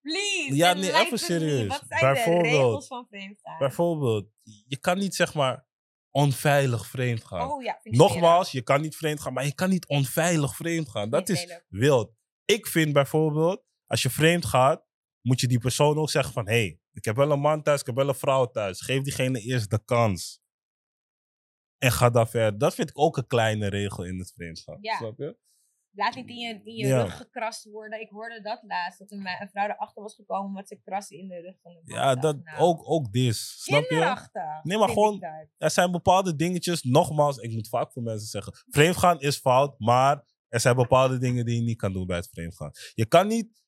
Please. Ja, nee, even serieus. Wat zijn de Bijvoorbeeld- regels van vreemdgaan? Bijvoorbeeld, je kan niet zeg maar onveilig vreemd gaan. Oh ja, Nogmaals, je kan niet vreemd gaan, maar je kan niet onveilig vreemd gaan. Dat is wild. Ik vind bijvoorbeeld, als je vreemd gaat, moet je die persoon ook zeggen van... hé, hey, ik heb wel een man thuis, ik heb wel een vrouw thuis. Geef diegene eerst de kans. En ga dan verder. Dat vind ik ook een kleine regel in het vreemdgaan. Ja. Snap je? Laat niet in je, in je Ja. rug gekrast worden. Ik hoorde dat laatst. Dat een, een vrouw erachter was gekomen omdat ze krassen in de rug van de man. Ja, dat, Nou, ook, ook dis. Snap je? Nee, maar gewoon-. Er zijn bepaalde dingetjes, nogmaals, ik moet vaak voor mensen zeggen... Vreemdgaan is fout, maar er zijn bepaalde dingen die je niet kan doen bij het vreemdgaan. Je kan niet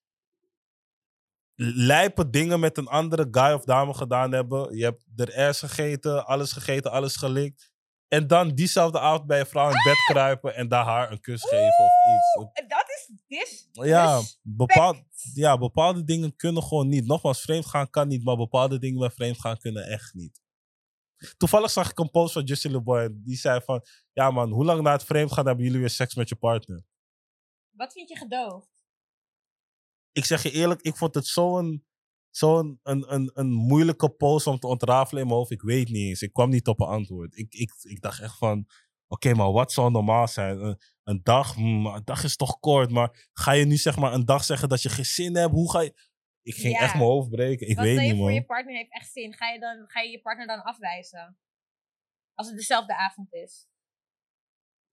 lijpe dingen met een andere guy of dame gedaan hebben. Je hebt er ass gegeten, alles gegeten, alles gelikt. En dan diezelfde avond bij je vrouw in bed kruipen en daar haar een kus geven of iets. Dat is dis. Ja, bepaald, ja, bepaalde dingen kunnen gewoon niet. Nogmaals, vreemdgaan kan niet, maar bepaalde dingen bij vreemdgaan kunnen echt niet. Toevallig zag ik een post van Justin LeBoy die zei van... Ja man, hoe lang na het vreemdgaan hebben jullie weer seks met je partner? Wat vind je gedoogd? Ik zeg je eerlijk, ik vond het zo'n zo een, een, een, een moeilijke post om te ontrafelen in mijn hoofd. Ik weet niet eens. Ik kwam niet op een antwoord. Ik, ik, ik dacht echt van... Oké, maar wat zou normaal zijn? Een, een dag? Hmm, een dag is toch kort. Maar ga je nu zeg maar een dag zeggen dat je geen zin hebt? Hoe ga je... Ik ging Ja. echt mijn hoofd breken. Ik Wat weet je niet, voor man. je partner heeft echt zin. Ga je, dan, ga je je partner dan afwijzen? Als het dezelfde avond is.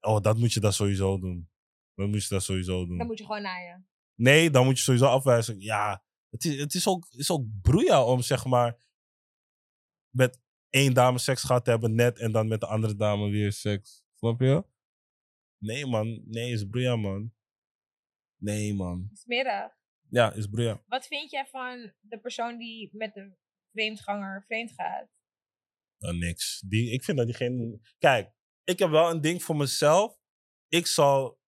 Oh, dat moet je dan sowieso doen. Dat moet je dan sowieso doen. Dan moet je gewoon naaien. Nee, dan moet je sowieso afwijzen. Ja, het is, het is, ook, is ook broeia om zeg maar met één dame seks gehad te hebben net en dan met de andere dame weer seks. Snap je? Nee, man. Nee, is broeia, man. Nee, man. Smerig. Ja, is broeia. Wat vind jij van de persoon die met de vreemdganger vreemd gaat? Nou, niks. Die, ik vind dat diegene... Kijk, ik heb wel een ding voor mezelf. Ik zal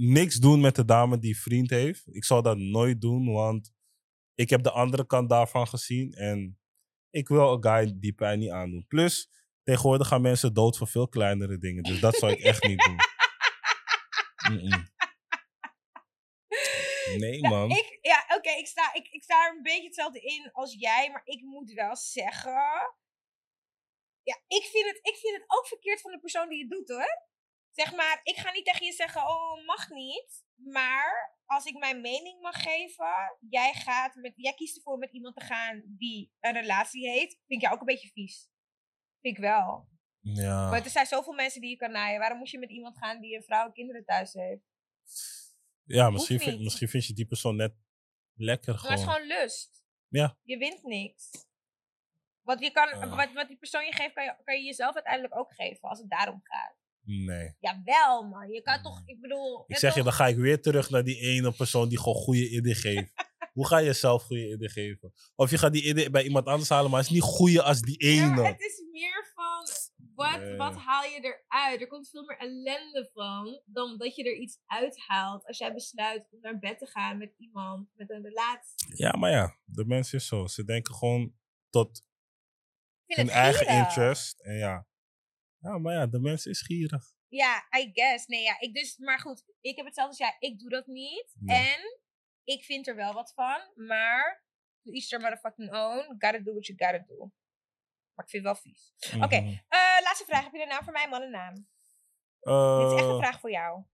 niks doen met de dame die vriend heeft. Ik zal dat nooit doen, want ik heb de andere kant daarvan gezien. En ik wil een guy die pijn niet aandoen. Plus, tegenwoordig gaan mensen dood voor veel kleinere dingen. Dus dat zou ik echt niet doen. Nee, Nou, man. ik, ja, oké, ik, sta, ik, ik sta er een beetje hetzelfde in als jij, maar ik moet wel zeggen. Ja, ik vind, het, ik vind het ook verkeerd van de persoon die het doet hoor. Zeg maar, ik ga niet tegen je zeggen, oh, mag niet. Maar als ik mijn mening mag geven, jij, gaat met, jij kiest ervoor met iemand te gaan die een relatie heeft, vind ik jou ook een beetje vies. Vind ik wel. Ja. Want er zijn zoveel mensen die je kan naaien. Waarom moet je met iemand gaan die een vrouw en kinderen thuis heeft? Ja, misschien, vind, misschien vind je die persoon net lekker Maar het is gewoon. gewoon lust. Ja. Je wint niks. Wat, je kan, wat, wat die persoon je geeft, kan je, kan je jezelf uiteindelijk ook geven. Als het daarom gaat. Nee. Jawel, man. Je kan toch, ik bedoel... Ik zeg je, dan ga ik weer terug naar die ene persoon die gewoon goede idee geeft. Hoe ga je zelf goede idee geven? Of je gaat die idee bij iemand anders halen, maar het is niet goede als die Ja, ene. maar het is meer van, wat, Nee. wat haal je eruit? Er komt veel meer ellende van, dan dat je er iets uithaalt. Als jij besluit om naar bed te gaan met iemand, met een relatie. Ja, maar ja, de mensen is zo. Ze denken gewoon tot hun eigen interest. En ja. Ja, maar ja, de mensen is gierig. Ja, I guess. Nee, ja, ik dus, maar goed, ik heb hetzelfde als jij. Ik doe dat niet. En ik vind er wel wat van, maar to each their motherfucking own. Gotta do what you gotta do. Maar ik vind het wel vies. Oké, Mhm. eh, laatste vraag. Heb je een naam voor mij, man en naam? Dit is echt een Eh, vraag voor jou.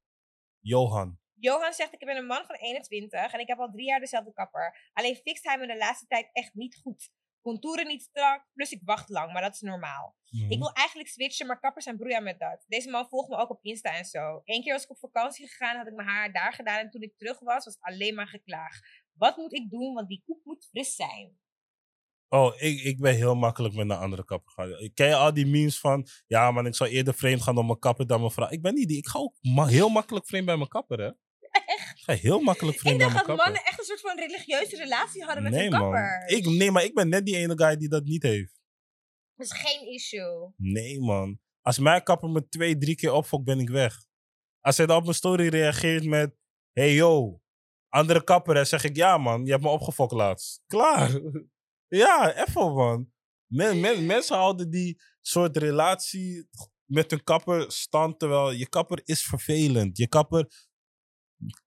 Johan. Johan zegt, ik ben een man van 21 en ik heb al drie jaar dezelfde kapper. Alleen fixt hij me de laatste tijd echt niet goed. Contouren niet strak, plus ik wacht lang, maar dat is normaal. Mhm. Ik wil eigenlijk switchen, maar kappers zijn broeia met dat. Deze man volgt me ook op Insta en zo. Eén keer was ik op vakantie gegaan, had ik mijn haar daar gedaan en toen ik terug was, was het alleen maar geklaag. Wat moet ik doen, want die koep moet fris zijn. Oh, ik, ik ben heel makkelijk met een andere kapper gaan. Ken je al die memes van... Ja, man, ik zou eerder vreemd gaan om mijn kapper dan mijn vrouw. Ik ben niet die. Ik ga ook ma- heel makkelijk vreemd bij mijn kapper, hè. Ik ga heel makkelijk vreemd Ik dacht dat mannen echt een soort van religieuze relatie hadden met nee, hun man. kapper. Ik, nee, maar ik ben net die ene guy die dat niet heeft. Dat is geen issue. Nee, man. Als mijn kapper me twee, drie keer opfokt, ben ik weg. Als hij dan op mijn story reageert met... Hey, yo. Andere kapper, hè, zeg ik... Ja, man. Je hebt me opgefokt laatst. Klaar. ja, even, man. Men, men- mensen houden die soort relatie met hun kapper stand, terwijl je kapper is vervelend. Je kapper...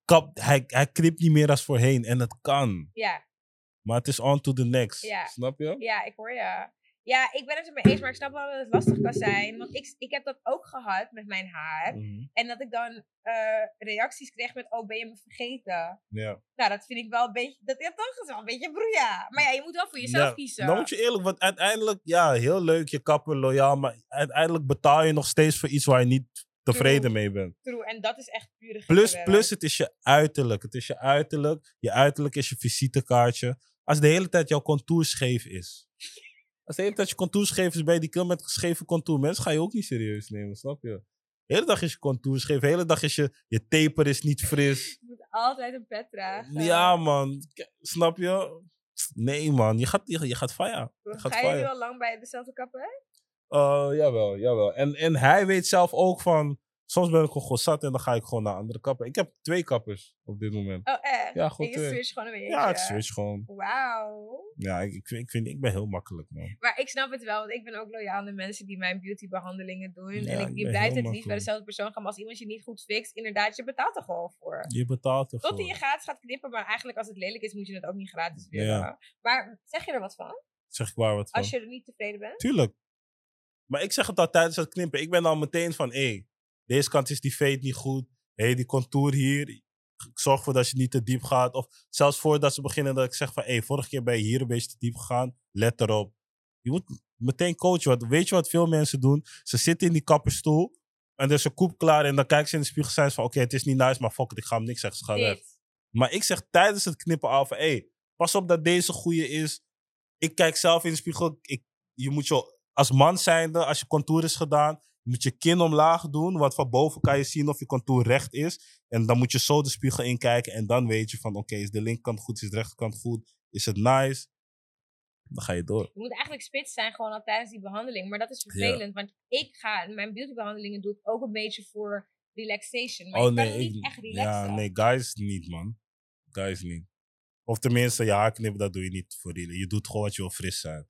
Kap, hij, hij knipt niet meer als voorheen. En het kan. Ja, Maar het is on to the next. Ja. Snap je? ja, ik hoor je. Ja, ik ben het ermee eens, maar ik snap wel dat het lastig kan zijn. Want ik, ik heb dat ook gehad met mijn haar. Mhm. En dat ik dan eh, reacties kreeg met, oh, ben je me vergeten? Ja. Nou, dat vind ik wel een beetje, dat, ja, toch, dat is wel een beetje broeia. Maar ja, je moet wel voor jezelf Ja, kiezen. Dan moet je eerlijk, want uiteindelijk, ja, heel leuk, je kapper, loyaal, maar uiteindelijk betaal je nog steeds voor iets waar je niet tevreden True. mee bent. True, en dat is echt pure Plus, plus, het is je uiterlijk. Het is je uiterlijk. Je uiterlijk is je visitekaartje. Als de hele tijd jouw contour scheef is. Als de hele tijd je contour scheef is, ben je die kill met gescheven contour. Mensen ga je ook niet serieus nemen, snap je? De hele dag is je contour scheef. De hele dag is je, je taper is niet fris. Je moet altijd een pet dragen. Ja, man. Snap je? Nee, man. Je gaat, je, je gaat fire. Je gaat Ga je nu al lang bij dezelfde kapper? Uh, jawel, jawel. En, en hij weet zelf ook van... Soms ben ik gewoon zat en dan ga ik gewoon naar andere kapper. Ik heb twee kappers op dit moment. Oh, echt? Ja, goed, En je eh, switch gewoon een beetje. Ja, het switch gewoon. Wauw. Ja, ik, ik, vind, ik, vind, ik ben heel makkelijk, man. Maar ik snap het wel, want ik ben ook loyaal aan de mensen die mijn beautybehandelingen doen. Ja, en ik ik, je blijft het niet bij dezelfde persoon gaan. Maar als iemand je niet goed fixt, inderdaad, je betaalt er gewoon voor. Je betaalt ervoor. Tot hij je gratis gaat knippen, maar eigenlijk als het lelijk is, moet je het ook niet gratis willen. Ja. Maar zeg je er wat van? Zeg ik waar wat van. Als je er niet tevreden bent? Tuurlijk. Maar ik zeg het al tijdens het knippen. Ik ben dan meteen van, hé, deze kant is die fade niet goed. Hé, die contour hier. Ik zorg ervoor dat je niet te diep gaat. Of zelfs voordat ze beginnen dat ik zeg van, hé, vorige keer ben je hier een beetje te diep gegaan. Let erop. Je moet meteen coachen. Want weet je wat veel mensen doen? Ze zitten in die kapperstoel. En er is een koep klaar. En dan kijken ze in de spiegel en zijn ze van, oké, het is niet nice, maar fuck it, ik ga hem niks zeggen. Ze gaan weg. Dit. Maar ik zeg tijdens het knippen al van, hé, pas op dat deze goede is. Ik kijk zelf in de spiegel. Ik, je moet je als man zijnde, als je contour is gedaan, moet je kin omlaag doen. Want van boven kan je zien of je contour recht is. En dan moet je zo de spiegel inkijken. En dan weet je van, oké, is de linkerkant goed, is de rechterkant goed? Is het nice? Dan ga je door. Je moet eigenlijk spits zijn gewoon al tijdens die behandeling. Maar dat is vervelend, want ik ga, mijn beautybehandelingen doe ik ook een beetje voor relaxation. Maar oh kan nee, niet ik, echt relaxen. ja, nee, guys niet, man. Guys niet. Of tenminste, je haar knippen, dat doe je niet voor relax. Je doet gewoon wat je wil fris zijn.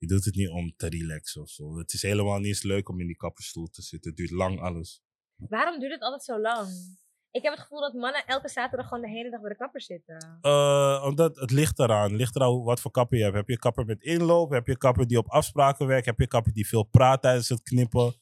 Je doet het niet om te relaxen of zo. Het is helemaal niet eens leuk om in die kapperstoel te zitten. Het duurt lang alles. Waarom duurt het altijd zo lang? Ik heb het gevoel dat mannen elke zaterdag gewoon de hele dag bij de kapper zitten. Eh, omdat het ligt eraan. Het ligt eraan wat voor kapper je hebt. Heb je een kapper met inloop? Heb je een kapper die op afspraken werkt? Heb je een kapper die veel praat tijdens het knippen?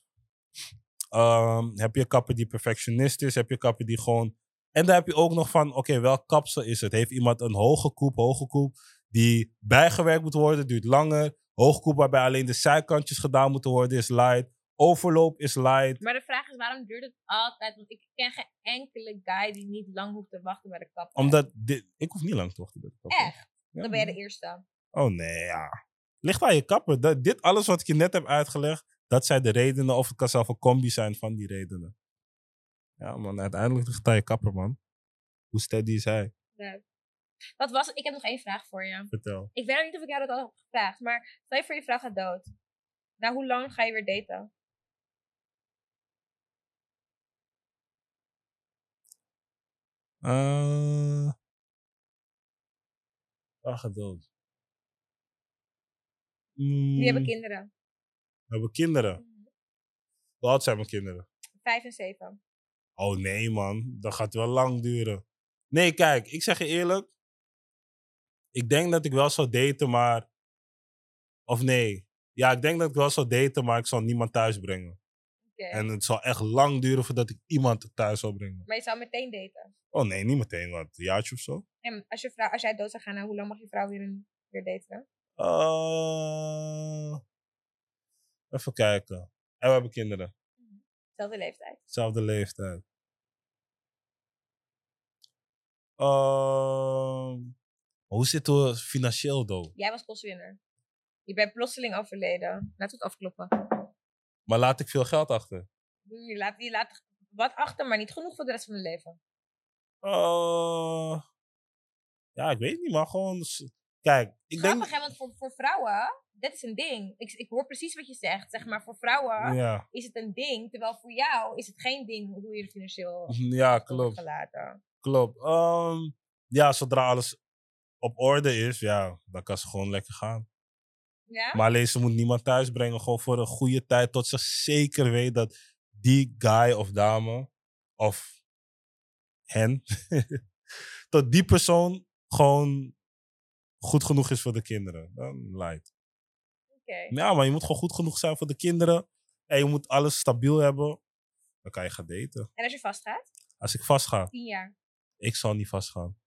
Ehm, heb je een kapper die perfectionist is? Heb je een kapper die gewoon... En dan heb je ook nog van, oké, welk kapsel is het? Heeft iemand een hoge koep, hoge koep, die bijgewerkt moet worden, duurt langer. Hoge koep waarbij alleen de zijkantjes gedaan moeten worden, is light. Overloop is light. Maar de vraag is, waarom duurt het altijd? Want ik ken geen enkele guy die niet lang hoeft te wachten bij de kapper. Omdat dit, ik hoef niet lang te wachten bij de kapper. Echt? Ja, Dan ben je man. de eerste. Oh nee, ja. Ligt aan je kapper. Dat, dit alles wat ik je net heb uitgelegd, dat zijn de redenen. Of het kan zelf een combi zijn van die redenen. Ja man, uiteindelijk ligt het aan je kapper man. Hoe steady is hij? Ja. Wat was? Ik heb nog één vraag voor je. Vertel. Ik weet nog niet of ik jou dat al heb gevraagd, maar stel je voor je vrouw gaat dood. Nou, hoe lang ga je weer daten? Eh Waar gaat dood? Die hebben Mm, kinderen. we hebben kinderen. Hoe oud zijn mijn kinderen? Vijf en zeven. Oh nee, man. Dat gaat wel lang duren. Nee, kijk, ik zeg je eerlijk. Ik denk dat ik wel zou daten, maar. Of nee. Ja, ik denk dat ik wel zou daten, maar ik zal niemand thuis brengen. En het zal echt lang duren voordat ik iemand thuis zou brengen. Maar je zou meteen daten. Oh nee, niet meteen, wat? Een jaartje of zo? En als, je vrouw, als jij dood zou gaan, nou, hoe lang mag je vrouw weer, een, weer daten? Eh, even kijken. En we hebben kinderen. Zelfde leeftijd. Zelfde leeftijd. Hoe zitten we financieel, though? Jij was kostwinner. Je bent plotseling overleden. We het afkloppen. Maar laat ik veel geld achter? Je laat, je laat wat achter, maar niet genoeg voor de rest van je leven. Eh, ja, ik weet niet, maar gewoon... Kijk, ik denk... Grappig, hè? Want voor, voor vrouwen, dat is een ding. Ik, ik hoor precies wat je zegt. Zeg maar, voor vrouwen Ja, is het een ding. Terwijl voor jou is het geen ding hoe je financieel ja wordt klopt. gelaten. klopt. Ehm, ja, zodra alles op orde is, ja, dan kan ze gewoon lekker gaan. Ja? Maar alleen ze moet niemand thuis brengen, gewoon voor een goede tijd, tot ze zeker weet dat die guy of dame, of hen, tot die persoon gewoon goed genoeg is voor de kinderen. Dan light. Oké. Ja, maar je moet gewoon goed genoeg zijn voor de kinderen. En je moet alles stabiel hebben. Dan kan je gaan daten. En als je vastgaat? Als ik vastga, Tien jaar. ik zal niet vastgaan.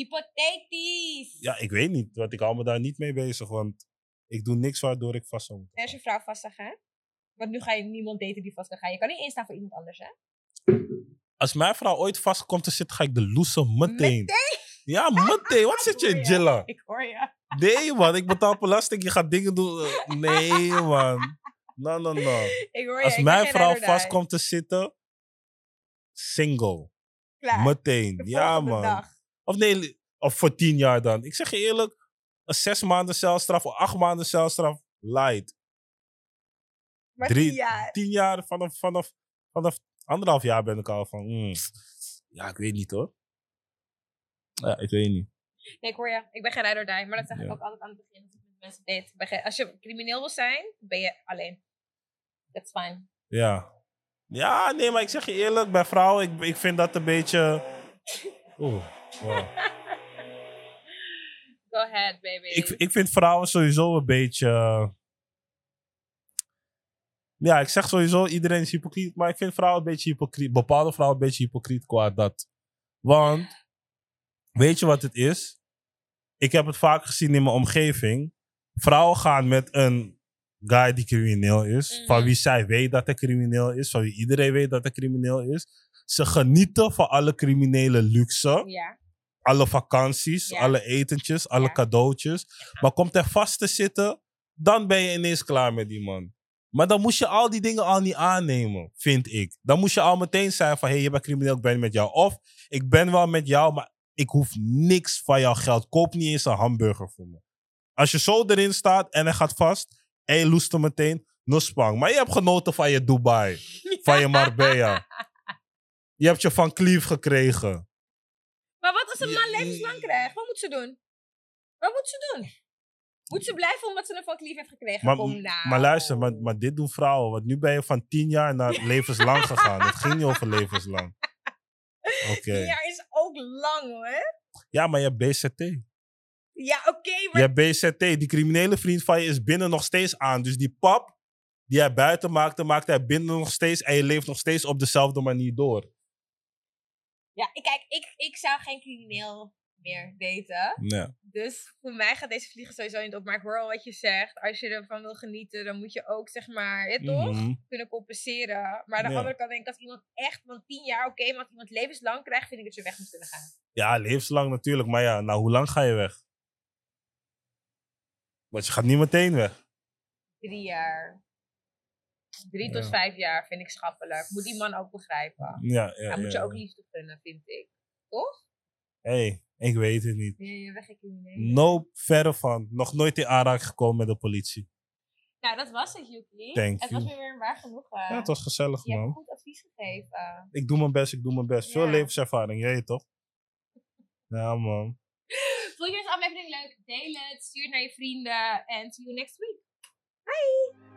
Hypothetisch! Ja, ik weet niet, want ik hou me daar niet mee bezig, want ik doe niks waardoor ik vast zou moeten gaan. je vrouw vast gaan? Want nu ga je niemand daten die vast kan gaan. Je kan niet instaan voor iemand anders, hè? Als mijn vrouw ooit vast komt te zitten, ga ik de loesen meteen. Ja, meteen. Wat zit je in. Jilla? Ik hoor je. Nee, man. Ik betaal belasting. Je gaat dingen doen. Eh, Nee, man. No, no, no. Ik hoor je. Als mijn vrouw vast komt te zitten, single. Klaar. Meteen. Ja, man. dag. Of nee, of voor tien jaar dan. Ik zeg je eerlijk, een zes maanden celstraf of acht maanden celstraf, light. Maar Drie- tien jaar. Tien jaar, vanaf, vanaf, vanaf anderhalf jaar ben ik al van, mm, ja, ik weet niet hoor. Ja, ik weet niet. Nee, ik hoor je. Ik ben geen rijder. Maar dat zeg ik Ja. ook altijd aan het begin. Als ik met mensen date. Als je crimineel wil zijn, ben je alleen. That's fine. Ja. Ja, nee, maar ik zeg je eerlijk, bij vrouwen, ik, ik vind dat een beetje... Oeh, wow. Go ahead, baby. ik, ik vind vrouwen sowieso een beetje... Ja, ik zeg sowieso, iedereen is hypocriet, maar ik vind vrouwen een beetje hypocriet. Bepaalde vrouwen een beetje hypocriet qua dat. Want, weet je wat het is? Ik heb het vaak gezien in mijn omgeving. Vrouwen gaan met een guy die crimineel is, van Mhm. wie zij weet dat hij crimineel is, van wie iedereen weet dat hij crimineel is. Ze genieten van alle criminele luxe Ja. Alle vakanties, Ja. alle etentjes, alle Ja. cadeautjes. Maar komt er vast te zitten, dan ben je ineens klaar met die man. Maar dan moest je al die dingen al niet aannemen, vind ik. Dan moest je al meteen zijn van, hé, hey, je bent crimineel, ik ben met jou. Of, ik ben wel met jou, maar ik hoef niks van jouw geld. Koop niet eens een hamburger voor me. Als je zo erin staat en hij gaat vast, en je loest hem meteen, no spang. Maar je hebt genoten van je Dubai, van je Marbella. Je hebt je van Cleef gekregen. Maar wat als een man levenslang krijgt? Wat moet ze doen? Wat moet ze doen? Moet ze blijven omdat ze een fuck lief heeft gekregen? Maar, Kom nou. maar luister, maar, maar dit doen vrouwen. Want nu ben je van tien jaar naar levenslang gegaan. Het ging niet over levenslang. Oké. Tien jaar is ook lang hoor. Ja, maar je hebt BZT. Ja, oké, Je maar hebt BZT. Die criminele vriend van je is binnen nog steeds aan. Dus die pap die hij buiten maakte, maakt hij binnen nog steeds. En je leeft nog steeds op dezelfde manier door. Ja, ik- kijk, ik, ik zou geen crimineel meer daten. Ja. Dus voor mij gaat deze vliegen sowieso niet op. Maar ik hoor al wat je zegt. Als je ervan wil genieten, dan moet je ook, zeg maar, ja, toch? Mhm. Kunnen compenseren. Maar aan de Ja. andere kant denk ik, als iemand echt van tien jaar, oké, maar als iemand levenslang krijgt, vind ik dat je weg moet kunnen gaan. ja, levenslang natuurlijk. Maar ja, nou, hoe lang ga je weg? Want je gaat niet meteen weg. Drie jaar. Drie tot vijf jaar vind ik schappelijk. Moet die man ook begrijpen. Ja, ja, Hij moet ja. je ook liefde gunnen, vind ik. Toch? hey, ik weet het niet. Ben je weggecrimineerd? Nope, verre van. Nog nooit in aanraking gekomen met de politie. Nou, dat was het, Yuki. Thank het you. was weer een waar genoegen. Ja, het was gezellig, Je hebt man. goed advies gegeven. Ik doe mijn best, ik doe mijn best. Veel Ja. levenservaring, jij toch? Ja, man. Vond je deze aflevering leuk? Deel het, stuur het naar je vrienden en see you next week. Bye!